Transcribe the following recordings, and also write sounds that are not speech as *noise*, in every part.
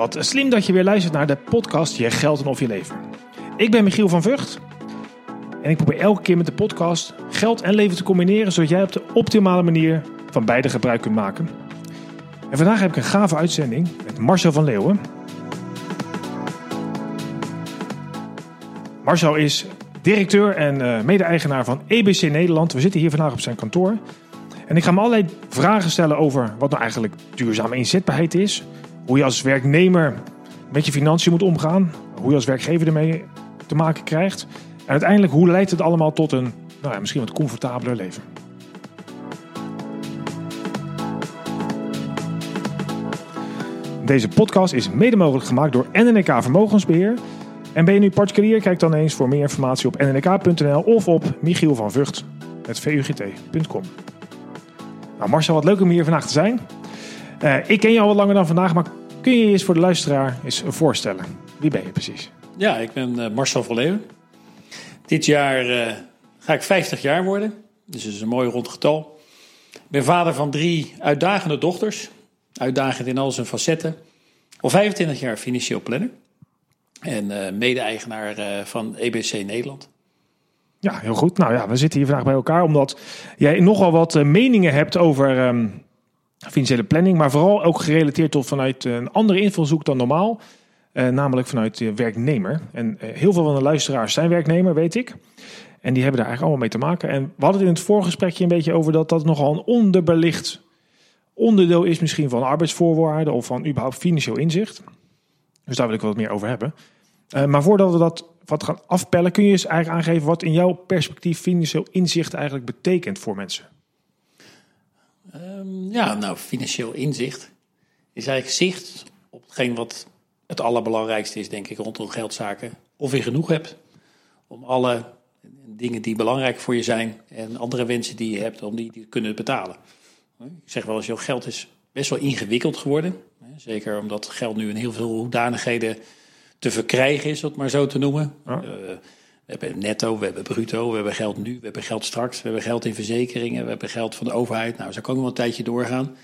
Wat slim dat je weer luistert naar de podcast Je Geld en Of Je Leven. Ik ben Michiel van Vught. En ik probeer elke keer met de podcast geld en leven te combineren... zodat jij op de optimale manier van beide gebruik kunt maken. En vandaag heb ik een gave uitzending met Marcel van Leeuwen. Marcel is directeur en uh, mede-eigenaar van EBC Nederland. We zitten hier vandaag op zijn kantoor. En ik ga hem allerlei vragen stellen over wat nou eigenlijk duurzame inzetbaarheid is. Hoe je als werknemer met je financiën moet omgaan. Hoe je als werkgever ermee te maken krijgt. En uiteindelijk hoe leidt het allemaal tot een nou ja, misschien wat comfortabeler leven. Deze podcast is mede mogelijk gemaakt door NNK Vermogensbeheer. En ben je nu particulier? Kijk dan eens voor meer informatie op nnk.nl of op michielvanvugt.vugt.com. Nou Marcel, wat leuk om hier vandaag te zijn. Uh, ik ken je al wat langer dan vandaag, maar kun je je eens voor de luisteraar eens voorstellen? Wie ben je precies? Ja, ik ben uh, Marcel van Leeuwen. Dit jaar uh, ga ik 50 jaar worden, dus dat is een mooi rond getal. Ik ben vader van drie uitdagende dochters, uitdagend in al zijn facetten. Al 25 jaar financieel planner en mede-eigenaar van EBC Nederland. Ja, heel goed. Nou ja, we zitten hier vandaag bij elkaar omdat jij nogal wat meningen hebt over um, financiële planning, maar vooral ook gerelateerd tot vanuit een andere invalshoek dan normaal, uh, namelijk vanuit de werknemer. En uh, heel veel van de luisteraars zijn werknemer, weet ik. En die hebben daar eigenlijk allemaal mee te maken. En we hadden het in het voorgesprekje een beetje over dat dat nogal een onderbelicht onderdeel is misschien van arbeidsvoorwaarden of van überhaupt financieel inzicht. Dus daar wil ik wat meer over hebben. maar voordat we dat wat gaan afpellen. Kun je eens eigenlijk aangeven wat in jouw perspectief financieel inzicht eigenlijk betekent voor mensen? Um, ja, nou, financieel inzicht is eigenlijk zicht op hetgeen wat het allerbelangrijkste is, denk ik, rondom geldzaken. Of je genoeg hebt om alle dingen die belangrijk voor je zijn en andere wensen die je hebt, om die te kunnen betalen. Ik zeg wel eens, jouw geld is best wel ingewikkeld geworden. Zeker omdat geld nu in heel veel hoedanigheden te verkrijgen is, om het maar zo te noemen. Ja. Uh, we hebben netto, we hebben bruto, we hebben geld nu, we hebben geld straks, we hebben geld in verzekeringen, we hebben geld van de overheid. Nou, zo kan ik wel een tijdje doorgaan.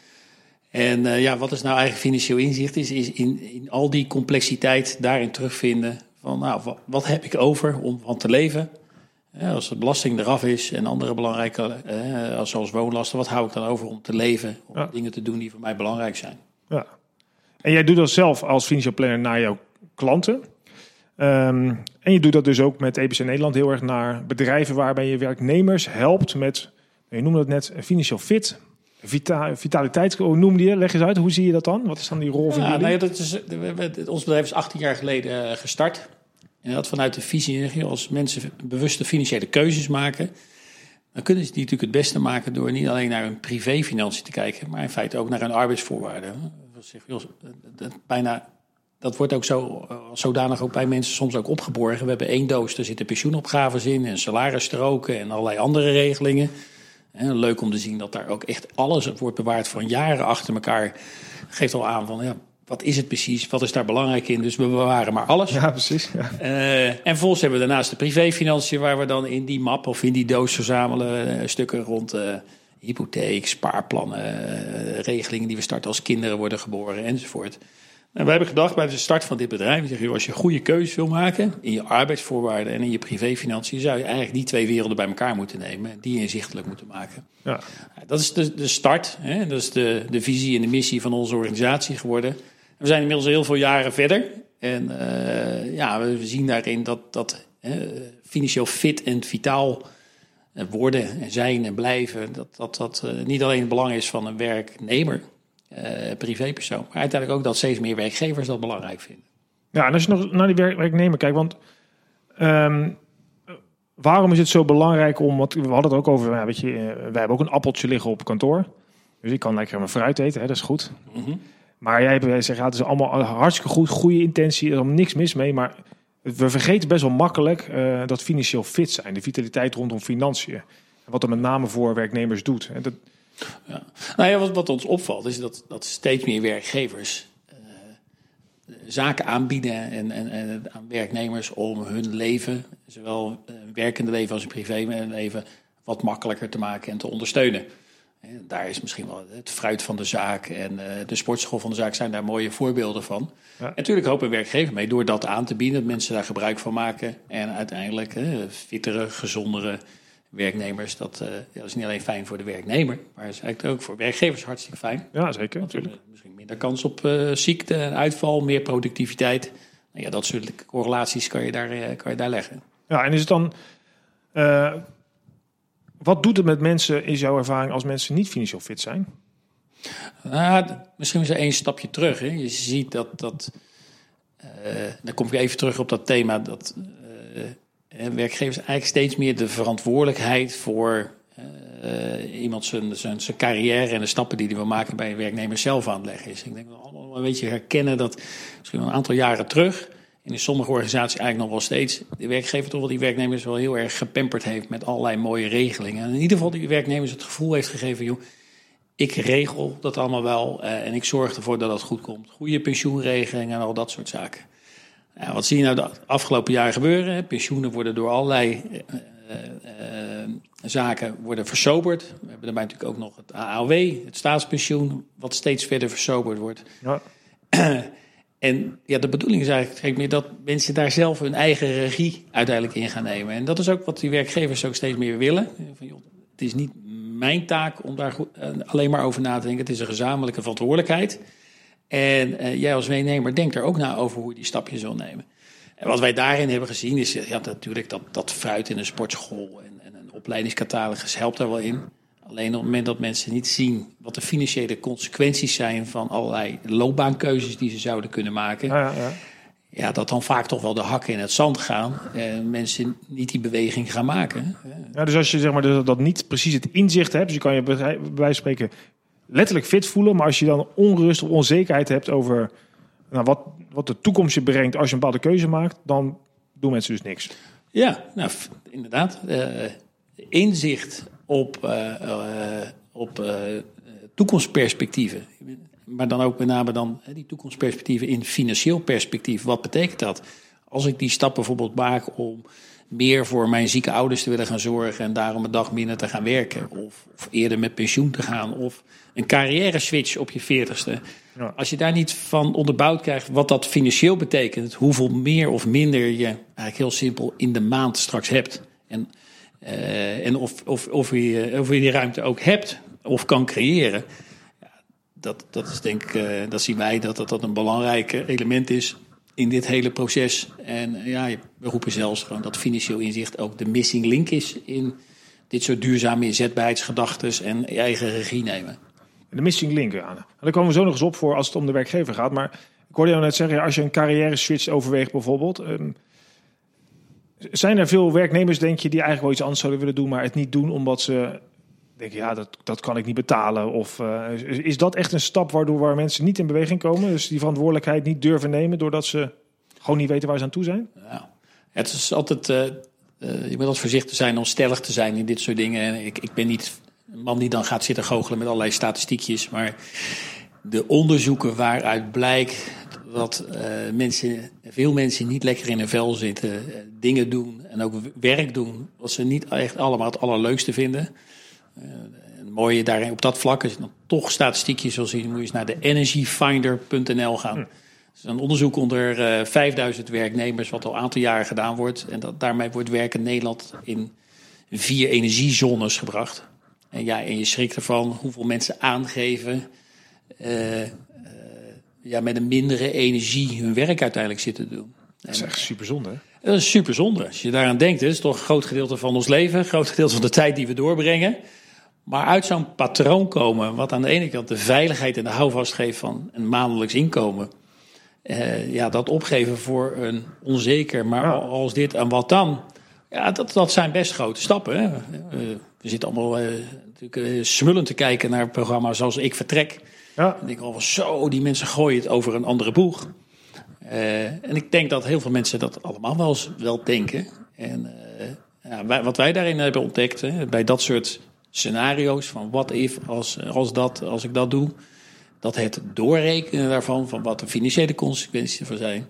En uh, ja, wat is nou eigenlijk financieel inzicht? Is, is in, in al die complexiteit daarin terugvinden van, nou, wat, wat heb ik over om van te leven? Ja, als de belasting eraf is en andere belangrijke, eh, zoals woonlasten, wat hou ik dan over om te leven? Om ja. dingen te doen die voor mij belangrijk zijn. Ja. En jij doet dat zelf als financieel planner naar jouw klanten. Um, en je doet dat dus ook met EBC Nederland heel erg naar bedrijven waarbij je werknemers helpt met, je noemde het net, financieel fit. Vita vitaliteit, hoe noemde je? Leg eens uit, hoe zie je dat dan? Wat is dan die rol van ja, jullie? Nou ja, dat is, ons bedrijf is 18 jaar geleden uh, gestart. En dat vanuit de visie, als mensen bewuste financiële keuzes maken, dan kunnen ze die natuurlijk het beste maken door niet alleen naar hun privéfinanciën te kijken, maar in feite ook naar hun arbeidsvoorwaarden. Bijna dat wordt ook zo, zodanig ook bij mensen soms ook opgeborgen. We hebben één doos, daar zitten pensioenopgaves in en salarisstroken en allerlei andere regelingen. En leuk om te zien dat daar ook echt alles wordt bewaard van jaren achter elkaar. Geeft al aan van, ja, wat is het precies? Wat is daar belangrijk in? Dus we bewaren maar alles. Ja, precies. Ja. Uh, en vervolgens hebben we daarnaast de privéfinanciën... waar we dan in die map of in die doos verzamelen... Uh, stukken rond uh, hypotheek, spaarplannen... regelingen die we starten als kinderen worden geboren enzovoort... En we hebben gedacht bij de start van dit bedrijf, zeg, als je goede keuzes wil maken in je arbeidsvoorwaarden en in je privéfinanciën, zou je eigenlijk die twee werelden bij elkaar moeten nemen en die inzichtelijk moeten maken. Ja. Dat is de, de start, hè? dat is de, de visie en de missie van onze organisatie geworden. We zijn inmiddels heel veel jaren verder en uh, ja, we zien daarin dat, dat uh, financieel fit en vitaal worden en zijn en blijven, dat dat, dat uh, niet alleen het belang is van een werknemer, privépersoon. Maar uiteindelijk ook dat steeds meer werkgevers dat belangrijk vinden. Ja, en als je nog naar die werk, werknemer kijkt, want um, waarom is het zo belangrijk om, want we hadden het ook over, ja, weet je, uh, wij hebben ook een appeltje liggen op kantoor. Dus ik kan lekker mijn fruit eten, hè, dat is goed. Mm -hmm. Maar jij zegt, ja, het is allemaal hartstikke goed, goede intentie, er is niks mis mee. Maar we vergeten best wel makkelijk uh, dat financieel fit zijn, de vitaliteit rondom financiën. En wat er met name voor werknemers doet. En dat, ja. Nou ja, wat, wat, ons opvalt is dat, dat steeds meer werkgevers uh, zaken aanbieden en, en, en, aan werknemers om hun leven, zowel uh, werkende leven als een privé leven, wat makkelijker te maken en te ondersteunen. Daar is misschien wel het fruit van de zaak en de sportschool van de zaak zijn daar mooie voorbeelden van. Ja. En natuurlijk hopen werkgever mee door dat aan te bieden, dat mensen daar gebruik van maken. En uiteindelijk fittere, gezondere werknemers. Dat, dat, is niet alleen fijn voor de werknemer, maar is eigenlijk ook voor werkgevers hartstikke fijn. Ja, zeker. natuurlijk. misschien minder kans op ziekte en uitval, meer productiviteit. Nou ja, dat soort correlaties kan je daar, kan je daar leggen. Ja, en is het dan wat doet het met mensen, is jouw ervaring, als mensen niet financieel fit zijn? Nou, misschien is er één stapje terug. Hè. Je ziet dat, dat dan kom ik even terug op dat thema, dat werkgevers eigenlijk steeds meer de verantwoordelijkheid voor uh, iemand zijn, zijn, zijn carrière en de stappen die hij wil maken bij een werknemer zelf aan het leggen is. Ik denk dat we allemaal een beetje herkennen dat misschien een aantal jaren terug in sommige organisaties eigenlijk nog wel steeds de werkgever toch wel die werknemers wel heel erg gepamperd heeft met allerlei mooie regelingen. En in ieder geval die werknemers het gevoel heeft gegeven, joh, ik regel dat allemaal wel uh, en ik zorg ervoor dat het goed komt. Goede pensioenregelingen en al dat soort zaken. Ja, wat zie je nou de afgelopen jaren gebeuren? Pensioenen worden door allerlei uh, uh, zaken worden versoberd. We hebben daarbij natuurlijk ook nog het AOW, het staatspensioen, wat steeds verder versoberd wordt. Ja. *clears throat* En ja, de bedoeling is eigenlijk meer dat mensen daar zelf hun eigen regie uiteindelijk in gaan nemen. En dat is ook wat die werkgevers ook steeds meer willen. Van, joh, het is niet mijn taak om daar eh, alleen maar over na te denken. Het is een gezamenlijke verantwoordelijkheid. En uh, jij als werknemer denkt er ook na over hoe je die stapjes wil nemen. En wat wij daarin hebben gezien is ja, natuurlijk dat, dat fruit in een sportschool en, en een opleidingscatalogus helpt daar wel in. Alleen op het moment dat mensen niet zien wat de financiële consequenties zijn van allerlei loopbaankeuzes die ze zouden kunnen maken. Ja, ja. ja dat dan vaak toch wel de hakken in het zand gaan en mensen niet die beweging gaan maken. Ja, dus als je zeg maar dat niet precies het inzicht hebt, dus je kan je bij wijze van spreken letterlijk fit voelen, maar als je dan onrust of onzekerheid hebt over nou, wat, wat de toekomst je brengt als je een bepaalde keuze maakt, dan doen mensen dus niks. Ja, nou, inderdaad. Uh, inzicht op, uh, uh, op toekomstperspectieven. Maar dan ook met name dan die toekomstperspectieven in financieel perspectief. Wat betekent dat? Als ik die stap bijvoorbeeld maak om meer voor mijn zieke ouders te willen gaan zorgen en daarom een dag minder te gaan werken. Of, of eerder met pensioen te gaan. Of een carrière switch op je veertigste. Ja. Als je daar niet van onderbouwd krijgt wat dat financieel betekent. Hoeveel meer of minder je eigenlijk heel simpel in de maand straks hebt. En uh, en of, of, of, je, of je die ruimte ook hebt of kan creëren. Ja, dat, dat is denk ik, uh, dat zien wij dat, dat dat een belangrijk element is in dit hele proces. En uh, ja, we roepen zelfs gewoon dat financieel inzicht ook de missing link is in dit soort duurzame inzetbaarheidsgedachten en eigen regie nemen. De missing link, Anne. Daar komen we zo nog eens op voor als het om de werkgever gaat. Maar ik hoorde jou net zeggen, als je een carrière switch overweegt bijvoorbeeld... Um, zijn er veel werknemers, denk je, die eigenlijk wel iets anders zouden willen doen, maar het niet doen omdat ze denken, ja, dat, dat kan ik niet betalen? Of uh, is dat echt een stap waardoor waar mensen niet in beweging komen? Dus die verantwoordelijkheid niet durven nemen doordat ze gewoon niet weten waar ze aan toe zijn? Ja, het is altijd, uh, uh, je moet altijd voorzichtig zijn om stellig te zijn in dit soort dingen. Ik, ik ben niet een man die dan gaat zitten goochelen met allerlei statistiekjes, maar de onderzoeken waaruit blijkt dat mensen, veel mensen niet lekker in hun vel zitten, dingen doen en ook werk doen wat ze niet echt allemaal het allerleukste vinden. Uh, een mooie daarin op dat vlak, als je dan toch statistiekjes wil zien, moet je eens naar de energyfinder.nl gaan. Hm. Dat is een onderzoek onder 5000 werknemers, wat al een aantal jaren gedaan wordt. En dat, daarmee wordt werk in Nederland in vier energiezones gebracht. En ja, en je schrikt ervan hoeveel mensen aangeven ja, met een mindere energie hun werk uiteindelijk zitten doen. Dat is echt super zonde. Dat is super zonde. Als je daaraan denkt, het is toch een groot gedeelte van ons leven, een groot gedeelte van de tijd die we doorbrengen. Maar uit zo'n patroon komen, wat aan de ene kant de veiligheid en de houvast geeft van een maandelijks inkomen. Eh, ja, dat opgeven voor een onzeker, maar als dit en wat dan. Ja, dat, dat zijn best grote stappen. Hè. Uh, we zitten allemaal uh, natuurlijk smullend te kijken naar programma's zoals Ik Vertrek. Ja. En ik al van zo, die mensen gooien het over een andere boeg. Uh, en ik denk dat heel veel mensen dat allemaal wel, wel denken. En uh, ja, wij, wat wij daarin hebben ontdekt, hè, bij dat soort scenario's van wat if, als, als, dat, als ik dat doe, dat het doorrekenen daarvan, van wat de financiële consequenties ervan zijn,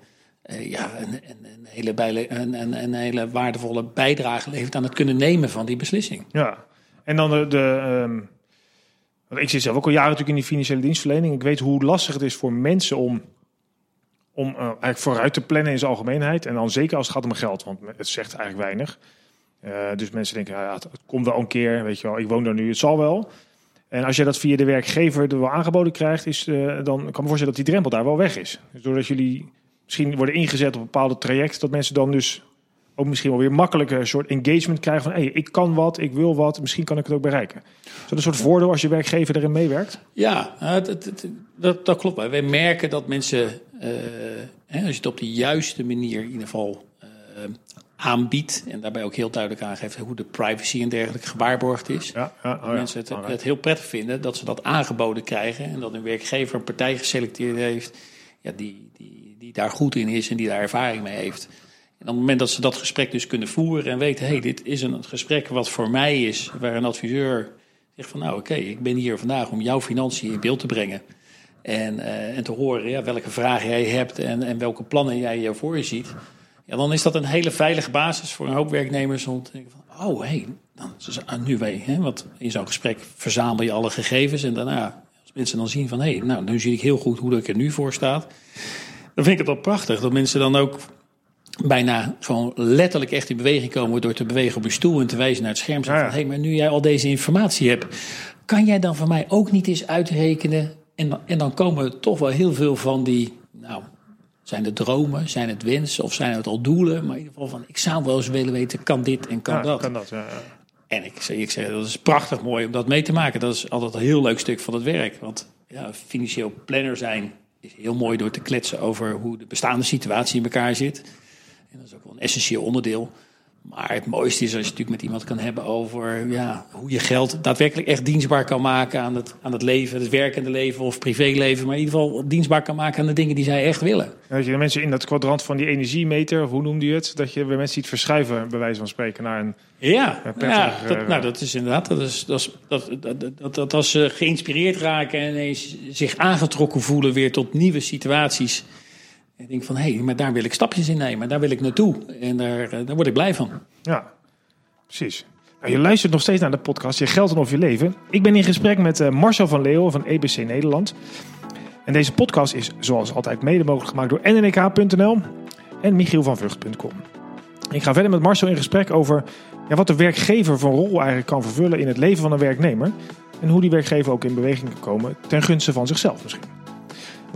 uh, ja, een, een, hele bijle, een, een, hele waardevolle bijdrage levert aan het kunnen nemen van die beslissing. Ja, en dan de, de Want ik zit zelf ook al jaren natuurlijk in die financiële dienstverlening. Ik weet hoe lastig het is voor mensen om, om uh, eigenlijk vooruit te plannen in zijn algemeenheid. En dan zeker als het gaat om geld, want het zegt eigenlijk weinig. Uh, dus mensen denken, ja, het, het, komt wel een keer, weet je wel, ik woon daar nu, het zal wel. En als je dat via de werkgever er wel aangeboden krijgt, is, uh, dan kan ik me voorstellen dat die drempel daar wel weg is. Dus doordat jullie misschien worden ingezet op bepaalde traject, dat mensen dan dus ook misschien wel weer makkelijker een soort engagement krijgen van... Hey, ik kan wat, ik wil wat, misschien kan ik het ook bereiken. Is dat een soort voordeel als je werkgever erin meewerkt? Ja, het, het, dat, dat, klopt. Wij merken dat mensen, als je het op de juiste manier in ieder geval aanbiedt... en daarbij ook heel duidelijk aangeeft hoe de privacy en dergelijke gewaarborgd is... Ja, ja, oh mensen het, het, heel prettig vinden dat ze dat aangeboden krijgen... en dat een werkgever een partij geselecteerd heeft ja, die, die, die daar goed in is en die daar ervaring mee heeft... En op het moment dat ze dat gesprek dus kunnen voeren en weten, hé, hey, dit is een gesprek wat voor mij is, waar een adviseur zegt van, nou oké, okay, ik ben hier vandaag om jouw financiën in beeld te brengen. En, uh, en te horen ja, welke vragen jij hebt en, en welke plannen jij voor je ziet. Ja, dan is dat een hele veilige basis voor een hoop werknemers om te denken van, oh hé, hey, dan ah, nu weet hè, want in zo'n gesprek verzamel je alle gegevens en daarna, als mensen dan zien van, hé, hey, nou, nu zie ik heel goed hoe ik er nu voor sta. Dan vind ik het wel prachtig dat mensen dan ook bijna gewoon letterlijk echt in beweging komen door te bewegen op een stoel en te wijzen naar het scherm. Zeggen van, hé, hey, maar nu jij al deze informatie hebt, kan jij dan voor mij ook niet eens uitrekenen? En dan, en dan komen toch wel heel veel van die, nou, zijn het dromen, zijn het wensen of zijn het al doelen? Maar in ieder geval van, ik zou wel eens willen weten, kan dit en kan ja, dat? Kan dat ja, ja. En ik, ik zeg, dat is prachtig mooi om dat mee te maken. Dat is altijd een heel leuk stuk van het werk. Want ja, financieel planner zijn is heel mooi door te kletsen over hoe de bestaande situatie in elkaar zit. En dat is ook wel een essentieel onderdeel. Maar het mooiste is als je natuurlijk met iemand kan hebben over ja, hoe je geld daadwerkelijk echt dienstbaar kan maken aan het, aan het leven, het werkende leven of privéleven. Maar in ieder geval dienstbaar kan maken aan de dingen die zij echt willen. Dat je de mensen in dat kwadrant van die energiemeter, hoe noemde je het? Dat je bij mensen ziet verschuiven, bij wijze van spreken, naar een. Ja, ja dat, nou, dat is inderdaad. Dat, is, dat, is, dat, dat, dat, dat als ze geïnspireerd raken en ineens zich aangetrokken voelen weer tot nieuwe situaties ik denk van, hé, hey, maar daar wil ik stapjes in nemen. Daar wil ik naartoe. En daar, daar word ik blij van. Ja, precies. Nou, je luistert nog steeds naar de podcast Je Geld en Of Je Leven. Ik ben in gesprek met uh, Marcel van Leeuwen van EBC Nederland. En deze podcast is zoals altijd mede mogelijk gemaakt door nnk.nl en Michiel van Vught.com. Ik ga verder met Marcel in gesprek over ja, wat de werkgever van rol eigenlijk kan vervullen in het leven van een werknemer. En hoe die werkgever ook in beweging kan komen ten gunste van zichzelf misschien.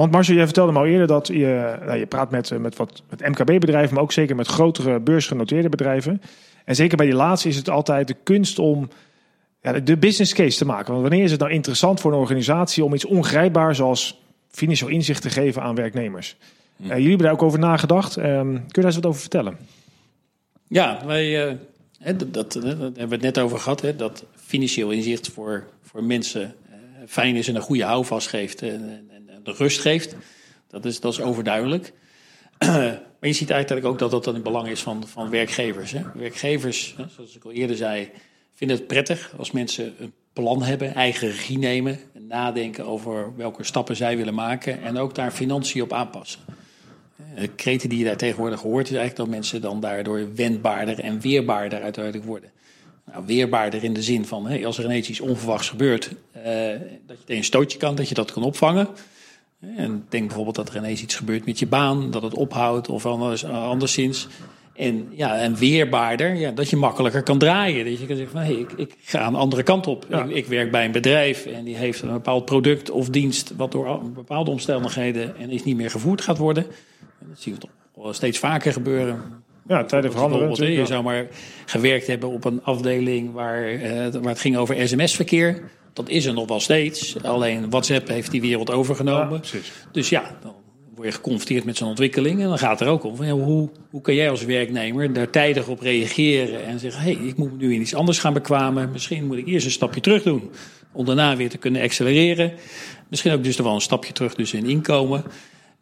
Want Marcel, jij vertelde me al eerder dat je, nou, je praat met, met wat met MKB-bedrijven, maar ook zeker met grotere beursgenoteerde bedrijven. En zeker bij die laatste is het altijd de kunst om ja, de business case te maken. Want wanneer is het nou interessant voor een organisatie om iets ongrijpbaar zoals financieel inzicht te geven aan werknemers? Hm. Uh, jullie hebben daar ook over nagedacht. Uh, kun je daar eens wat over vertellen? Ja, wij, uh, dat, dat, dat, hebben we het net over gehad. Hè, dat financieel inzicht voor, voor mensen fijn is en een goede houvast geeft. En, de rust geeft. Dat is, dat is overduidelijk. *clears throat* maar je ziet eigenlijk ook dat dat een belang is van, van werkgevers. Hè. Werkgevers, zoals ik al eerder zei, vinden het prettig als mensen een plan hebben, eigen regie nemen, nadenken over welke stappen zij willen maken en ook daar financiën op aanpassen. De kreten die je daar tegenwoordig hoort, is eigenlijk dat mensen dan daardoor wendbaarder en weerbaarder uiteindelijk worden. Nou, weerbaarder in de zin van, hey, als er ineens iets onverwachts gebeurt, eh, dat je tegen een stootje kan, dat je dat kan opvangen. En denk bijvoorbeeld dat er ineens iets gebeurt met je baan, dat het ophoudt of anders, anderszins. En, ja, en weerbaarder, ja, dat je makkelijker kan draaien. Dat je kan zeggen van, hé, hey, ik, ik, ga een andere kant op. Ik, ik, werk bij een bedrijf en die heeft een bepaald product of dienst... wat door bepaalde omstandigheden en is niet meer gevoerd gaat worden. dat zien we toch wel steeds vaker gebeuren. Ja, tijden veranderen. Je zou maar gewerkt hebben op een afdeling waar, eh, waar het ging over sms-verkeer... Dat is er nog wel steeds. Alleen WhatsApp heeft die wereld overgenomen. dus ja, dan word je geconfronteerd met zo'n ontwikkeling. En dan gaat er ook om van, ja, hoe, hoe kan jij als werknemer daar tijdig op reageren en zeggen: hé, hey, ik moet nu in iets anders gaan bekwamen. Misschien moet ik eerst een stapje terug doen. Om daarna weer te kunnen accelereren. Misschien ook dus er wel een stapje terug dus in inkomen.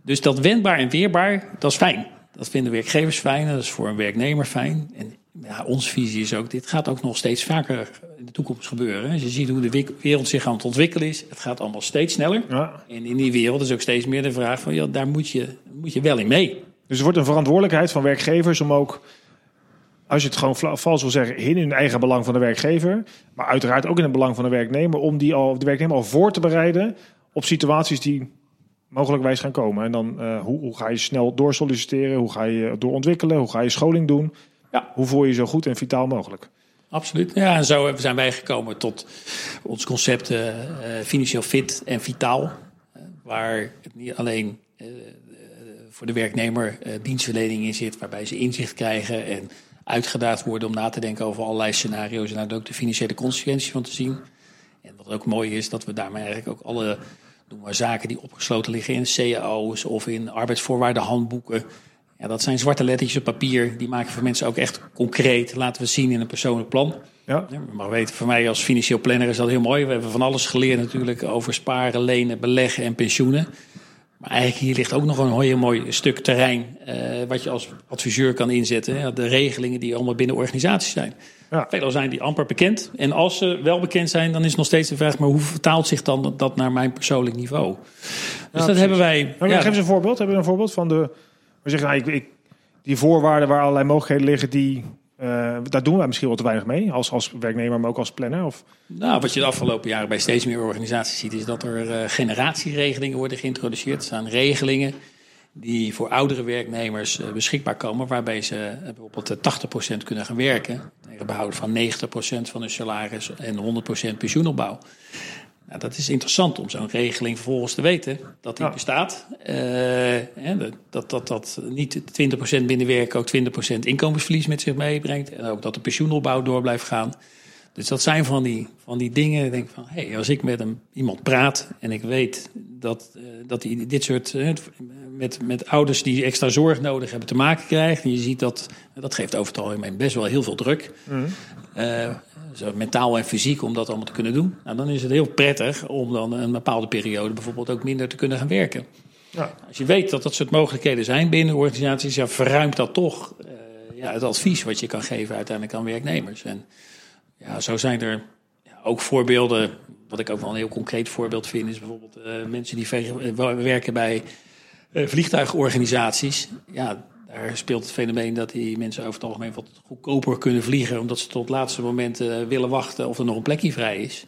Dus dat wendbaar en weerbaar, dat is fijn. Dat vinden werkgevers fijn, dat is voor een werknemer fijn. En ja, onze visie is ook, dit gaat ook nog steeds vaker in de toekomst gebeuren. Als je ziet hoe de wereld zich aan het ontwikkelen is, het gaat allemaal steeds sneller. Ja. En in die wereld is ook steeds meer de vraag van, ja, daar moet je, moet je wel in mee. Dus er wordt een verantwoordelijkheid van werkgevers om ook als je het gewoon vals wil zeggen, in hun eigen belang van de werkgever, maar uiteraard ook in het belang van de werknemer, om die al, de werknemer al voor te bereiden op situaties die mogelijkwijs gaan komen. En dan eh, hoe, hoe ga je snel doorsolliciteren, hoe ga je doorontwikkelen, hoe ga je scholing doen, Ja. hoe voel je je zo goed en vitaal mogelijk. Absoluut. Ja, en zo zijn wij gekomen tot ons concept eh, eh, financieel fit en vitaal. Eh, waar het niet alleen voor de werknemer eh, dienstverlening in zit, waarbij ze inzicht krijgen en uitgedaagd worden om na te denken over allerlei scenario's en daar ook de financiële consequenties van te zien. En wat ook mooi is, dat we daarmee eigenlijk ook alle noem maar, zaken die opgesloten liggen in cao's of in arbeidsvoorwaardenhandboeken. Ja, dat zijn zwarte lettertjes op papier. Die maken voor mensen ook echt concreet. Laten we zien in een persoonlijk plan. Ja, mag weten, voor mij als financieel planner is dat heel mooi. We hebben van alles geleerd natuurlijk over sparen, lenen, beleggen en pensioenen. Maar eigenlijk hier ligt ook nog een heel mooi stuk terrein eh, wat je als adviseur kan inzetten. Ja, de regelingen die allemaal binnen organisaties zijn. Ja. Veelal zijn die amper bekend. En als ze wel bekend zijn, dan is nog steeds de vraag... maar hoe vertaalt zich dan dat naar mijn persoonlijk niveau? Dus dat precies. hebben wij... Maar ja, geef eens een voorbeeld. Hebben we een voorbeeld van de. Zeggen, nou, ik, ik, die voorwaarden waar allerlei mogelijkheden liggen, die, eh, daar doen wij misschien wel te weinig mee. Als, als werknemer, maar ook als planner. Of, Nou, wat je de afgelopen jaren bij steeds meer organisaties ziet, is dat er eh, generatieregelingen worden geïntroduceerd. Er staan regelingen die voor oudere werknemers eh, beschikbaar komen, waarbij ze bijvoorbeeld eh, 80% kunnen gaan werken. Tegen behoud van 90% van hun salaris en 100% pensioenopbouw. Nou, dat is interessant om zo'n regeling vervolgens te weten dat die Ja. bestaat. Hè, dat, dat dat niet 20% binnen werken ook 20% inkomensverlies met zich meebrengt. En ook dat de pensioenopbouw door blijft gaan. Dus dat zijn van die, van die dingen. Ik denk van, hey, als ik met een, iemand praat en ik weet dat, eh, dat hij dit soort eh, met, met ouders die extra zorg nodig hebben te maken krijgt. En je ziet dat, dat geeft over het algemeen best wel heel veel druk. Eh, zo mentaal en fysiek om dat allemaal te kunnen doen. Nou, dan is het heel prettig om dan een bepaalde periode bijvoorbeeld ook minder te kunnen gaan werken. ja. Als je weet dat dat soort mogelijkheden zijn binnen organisaties, ja, verruimt dat toch ja, het advies wat je kan geven uiteindelijk aan werknemers. En ja, zo zijn er ook voorbeelden. Wat ik ook wel een heel concreet voorbeeld vind, is bijvoorbeeld eh, mensen die eh, werken bij eh, vliegtuigorganisaties. Ja, daar speelt het fenomeen dat die mensen over het algemeen wat goedkoper kunnen vliegen, omdat ze tot het laatste moment willen wachten of er nog een plekje vrij is.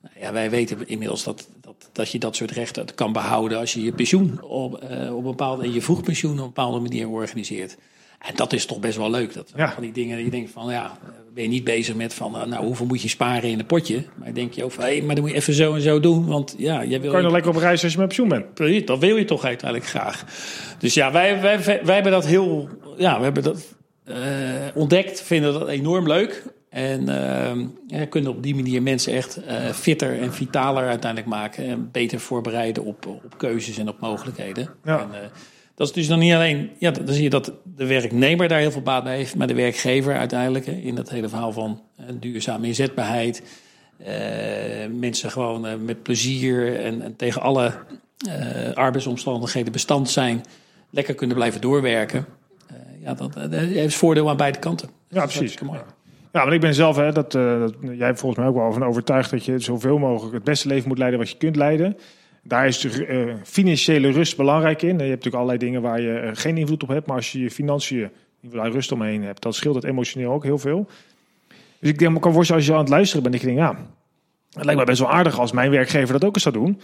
Nou ja, wij weten inmiddels dat, dat, dat je dat soort rechten kan behouden als je je pensioen op, op een bepaalde, en je vroegpensioen op een bepaalde manier organiseert. En dat is toch best wel leuk. Dat Ja. van die dingen, je denkt van ja, ben je niet bezig met van eh, nou hoeveel moet je sparen in een potje. Maar denk je van hé, maar dan moet je even zo en zo doen. Want ja, jij wil Kan je nog lekker op reis als je met pensioen bent? Dat wil je toch uiteindelijk graag. Dus ja, wij, wij, wij, hebben dat heel, ja, we hebben dat eh, ontdekt, vinden dat enorm leuk. En eh, ja, kunnen op die manier mensen echt fitter en vitaler uiteindelijk maken. En beter voorbereiden op, op keuzes en op mogelijkheden. Ja. En, dat is dus dan niet alleen, ja, dan zie je dat de werknemer daar heel veel baat bij heeft, maar de werkgever uiteindelijk in dat hele verhaal van eh, duurzame inzetbaarheid. Eh, mensen gewoon eh, met plezier en, en tegen alle arbeidsomstandigheden bestand zijn, lekker kunnen blijven doorwerken. Ja, dat, dat heeft voordeel aan beide kanten. Ja, Dat is precies. mooi. Ja, want ik ben zelf, hè, dat, dat, jij volgens mij ook wel van overtuigd dat je zoveel mogelijk het beste leven moet leiden wat je kunt leiden. Daar is de eh, financiële rust belangrijk in. Je hebt natuurlijk allerlei dingen waar je eh, geen invloed op hebt, maar als je je financiën rust omheen hebt, dan scheelt het emotioneel ook heel veel. Dus ik denk, kan voorstellen als je aan het luisteren bent, je denkt, ja, het lijkt me best wel aardig als mijn werkgever dat ook eens zou doen.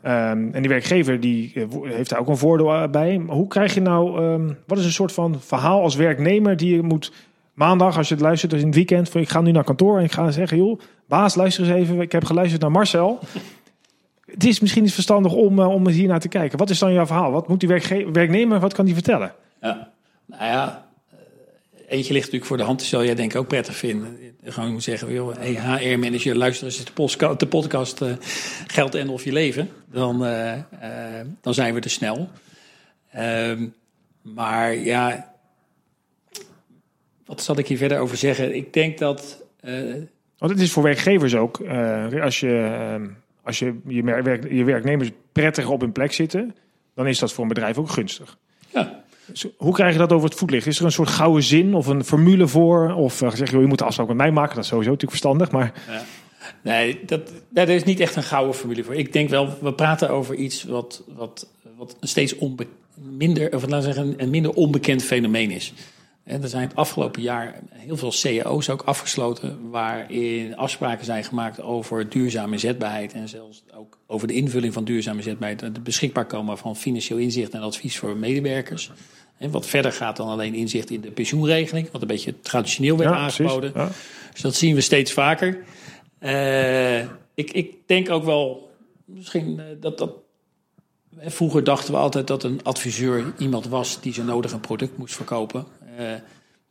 Ehm, en die werkgever die eh, heeft daar ook een voordeel bij. Hoe krijg je nou, ehm, wat is een soort van verhaal als werknemer die je moet maandag, als je het luistert, dus in het weekend, van ik ga nu naar kantoor en ik ga zeggen, joh, baas, luister eens even, ik heb geluisterd naar Marcel. Het is misschien niet verstandig om, eh, om hier naar te kijken. Wat is dan jouw verhaal? Wat moet die werkge- werknemer, wat kan die vertellen? Ja. Nou ja, eh, eentje ligt natuurlijk voor de hand. Die zal jij denk ik ook prettig vinden. Gewoon zeggen, joh, hey, HR-manager, luister eens de podcast, de podcast eh, Geld en of je leven. Dan, dan zijn we er snel. Ehm, maar ja, wat zal ik hier verder over zeggen? Ik denk dat... Want het is voor werkgevers ook, als je, ehm, als je, je, mer- werk, je werknemers prettig op hun plek zitten, dan is dat voor een bedrijf ook gunstig. ja, Dus hoe krijg je dat over het voetlicht? Is er een soort gouden zin of een formule voor? Of uh, zeg je, joh, je moet de afspraak met mij maken, dat is sowieso natuurlijk verstandig. Maar Nee, dat, daar is niet echt een gouden formule voor. Ik denk wel, we praten over iets wat, wat, wat steeds onbe, minder, of laten we zeggen, een minder onbekend fenomeen is. En er zijn het afgelopen jaar heel veel cao's ook afgesloten, waarin afspraken zijn gemaakt over duurzame zetbaarheid en zelfs ook over de invulling van duurzame zetbaarheid. Het beschikbaar komen van financieel inzicht en advies voor medewerkers. En wat verder gaat dan alleen inzicht in de pensioenregeling, wat een beetje traditioneel werd Ja, aangeboden. Ja. Dus dat zien we steeds vaker. Eh, ik, ik denk ook wel, misschien eh, dat dat. Vroeger dachten we altijd dat een adviseur iemand was die zo nodig een product moest verkopen. Eh,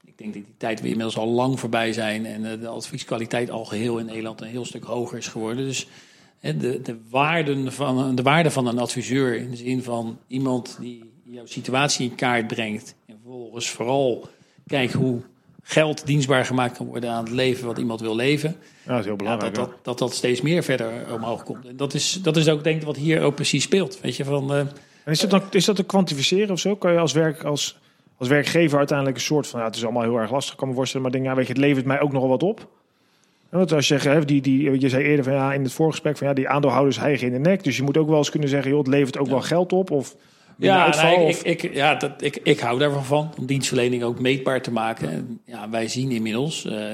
ik denk dat die tijd weer inmiddels al lang voorbij zijn en eh, de advieskwaliteit al geheel in Nederland een heel stuk hoger is geworden. Dus de, de, waarden van, de waarde van een adviseur in de zin van iemand die jouw situatie in kaart brengt en vervolgens vooral kijkt hoe geld dienstbaar gemaakt kan worden aan het leven wat iemand wil leven. Ja, dat is heel Ja, belangrijk. dat, dat, dat dat steeds meer verder omhoog komt. En dat is, dat is ook denk ik wat hier ook precies speelt. Weet je, van, eh, En is dat, dan, is dat te kwantificeren of zo? Kan je als, werk, als, als werkgever uiteindelijk een soort van... Ja, het is allemaal heel erg lastig, kan me voorstellen. Maar denk, ja, weet je, het levert mij ook nogal wat op. Want als je zegt, die, die, je zei eerder van, ja, in het voorgesprek... van ja, die aandeelhouders hijgen in de nek. Dus je moet ook wel eens kunnen zeggen... Joh, het levert ook wel geld op. Of ja, uitval, nee, of- ik, ik, ja dat, ik, ik hou daarvan van om dienstverlening ook meetbaar te maken. En ja, wij zien inmiddels eh,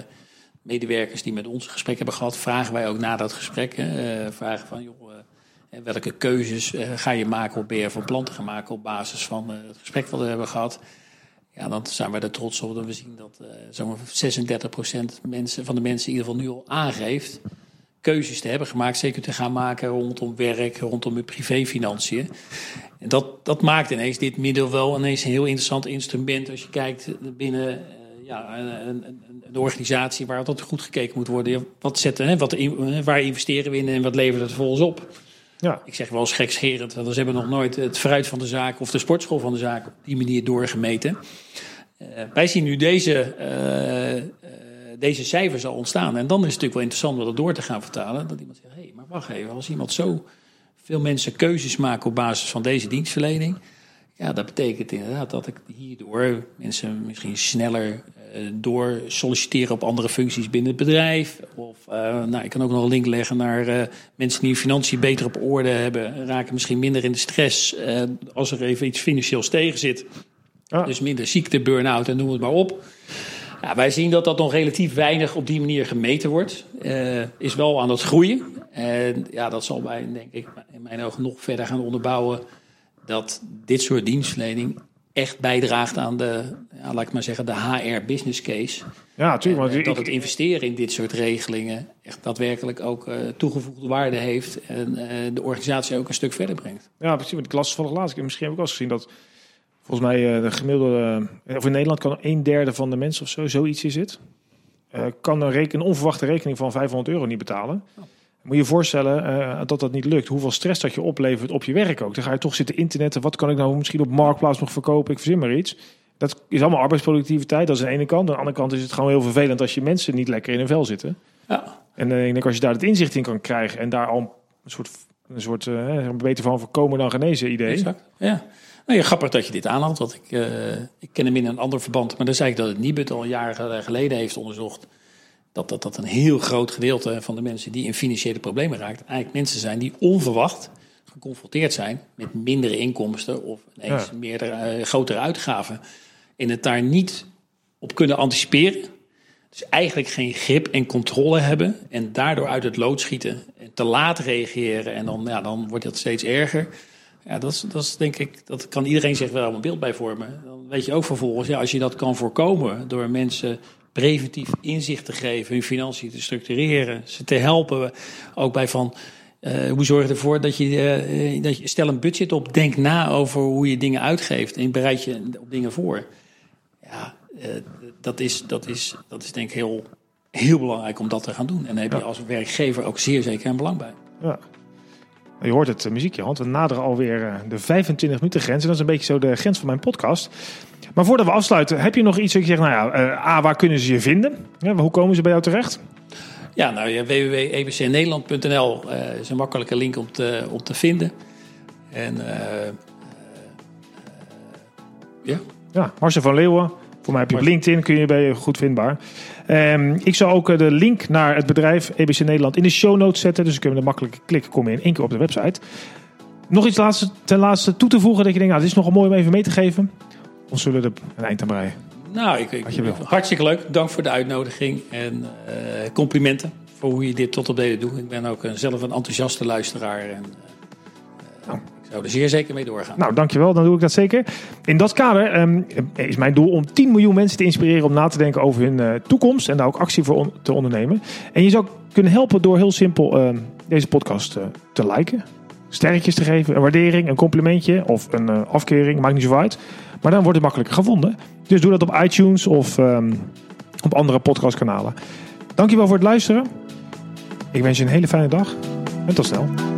medewerkers die met ons een gesprek hebben gehad, vragen wij ook na dat gesprek. eh, vragen van, joh, eh, welke keuzes ga je maken of ben je van plan te gaan maken op basis van het gesprek wat we hebben gehad. Ja, dan zijn wij er trots op dat we zien dat eh zo'n 36% mensen, van de mensen in ieder geval nu al aangeeft keuzes te hebben gemaakt, zeker te gaan maken rondom werk, rondom hun privéfinanciën. En dat, dat maakt ineens dit middel wel ineens een heel interessant instrument als je kijkt binnen eh, ja, een, een, een- organisatie waar altijd goed gekeken moet worden. Wat zetten, hè, wat, waar investeren we in en wat levert het vervolgens op? Ja. Ik zeg wel eens gekscherend, want ze hebben nog nooit het fruit van de zaak of de sportschool van de zaak op die manier doorgemeten. Eh, wij zien nu deze, eh, eh, deze cijfers al ontstaan. En dan is het natuurlijk wel interessant om dat door te gaan vertalen. Dat iemand zegt, hé, hey, maar wacht even, als iemand zo veel mensen keuzes maken op basis van deze dienstverlening. Ja, dat betekent inderdaad dat ik hierdoor mensen misschien sneller door solliciteren op andere functies binnen het bedrijf. Of eh, nou, ik kan ook nog een link leggen naar eh, mensen die hun financiën beter op orde hebben, raken misschien minder in de stress eh, als er even iets financieels tegen zit. Dus minder ziekte, burn-out en noem het maar op. Ja, wij zien dat dat nog relatief weinig op die manier gemeten wordt. Eh, is wel aan het groeien. En ja, dat zal wij, denk ik, in mijn ogen nog verder gaan onderbouwen. Dat dit soort dienstverlening echt bijdraagt aan de, ja, laat ik maar zeggen, de HR business case. ja, natuurlijk. Want eh, dat het investeren in dit soort regelingen echt daadwerkelijk ook eh, toegevoegde waarde heeft. En eh, de organisatie ook een stuk verder brengt. Ja, precies. Want ik las toevallig laatst. keer, Misschien heb ik wel eens gezien dat volgens mij de gemiddelde, of in Nederland kan een derde van de mensen of zo, zoiets is het, kan een, reken, een onverwachte rekening van 500 euro niet betalen. Moet je je voorstellen eh, dat dat niet lukt. Hoeveel stress dat je oplevert op je werk ook. Dan ga je toch zitten internetten. Wat kan ik nou misschien op Marktplaats nog verkopen? Ik verzin maar iets. Dat is allemaal arbeidsproductiviteit. Dat is aan de ene kant. Aan de andere kant is het gewoon heel vervelend als je mensen niet lekker in hun vel zitten. Ja, En eh, ik denk als je daar het inzicht in kan krijgen en daar al een soort, een soort een beter van voorkomen dan genezen idee. Exact. Ja. Nou ja, grappig dat je dit aanhaalt, want ik, ik ken hem in een ander verband. Maar dan zei ik dat het Nibud al jaren geleden heeft onderzocht. Dat, dat dat een heel groot gedeelte van de mensen die in financiële problemen raakt, eigenlijk mensen zijn die onverwacht geconfronteerd zijn met mindere inkomsten of ineens Ja. meerdere, eh, grotere uitgaven. En het daar niet op kunnen anticiperen. Dus eigenlijk geen grip en controle hebben. En daardoor uit het lood schieten. En te laat reageren. En dan, ja, dan wordt het steeds erger. Ja, dat is, dat is denk ik, dat kan iedereen zich wel een beeld bij vormen. Dan weet je ook vervolgens, ja, als je dat kan voorkomen door mensen preventief inzicht te geven, hun financiën te structureren, ze te helpen, ook bij van eh, hoe zorg je ervoor dat je, eh, dat je stel een budget op, denk na over hoe je dingen uitgeeft en bereid je op dingen voor. Ja, eh, dat, is, dat, is, dat is denk ik heel, heel belangrijk om dat te gaan doen. En daar heb je als werkgever ook zeer zeker een belang bij. Ja. Je hoort het eh, muziekje, want we naderen alweer eh, de 25 minuten grens. En dat is een beetje zo de grens van mijn podcast. Maar voordat we afsluiten, heb je nog iets dat je zegt, nou ja, eh, A, waar kunnen ze je vinden? Ja, hoe komen ze bij jou terecht? Ja, nou ja, www.ebcnederland.nl is een makkelijke link om te, om te vinden. En eh, ja, Ja, Marcel van Leeuwen. Voor mij heb je op LinkedIn, kun je bij je goed vindbaar. Ehm, ik zal ook eh, de link naar het bedrijf EBC Nederland in de show notes zetten. Dus dan kunnen we er makkelijk klikken, kom je in één keer op de website. Nog iets laatste, ten laatste toe te voegen dat je denkt, nou, dit is nogal mooi om even mee te geven. Of zullen we er een eind aan breien? Nou, ik, hartstikke leuk. Dank voor de uitnodiging en eh, complimenten voor hoe je dit tot op heden doet. Ik ben ook een- zelf een enthousiaste luisteraar en eh, Nou. Zou er zeer zeker mee doorgaan. Nou, dankjewel. Dan doe ik dat zeker. In dat kader ehm, is mijn doel om 10 miljoen mensen te inspireren om na te denken over hun eh, toekomst en daar ook actie voor te ondernemen. En je zou kunnen helpen door heel simpel ehm, deze podcast eh, te liken, sterretjes te geven, een waardering, een complimentje of een eh, afkeuring, maakt niet zo uit. Maar dan wordt het makkelijker gevonden. Dus doe dat op iTunes of ehm, op andere podcastkanalen. Dankjewel voor het luisteren. Ik wens je een hele fijne dag en tot snel.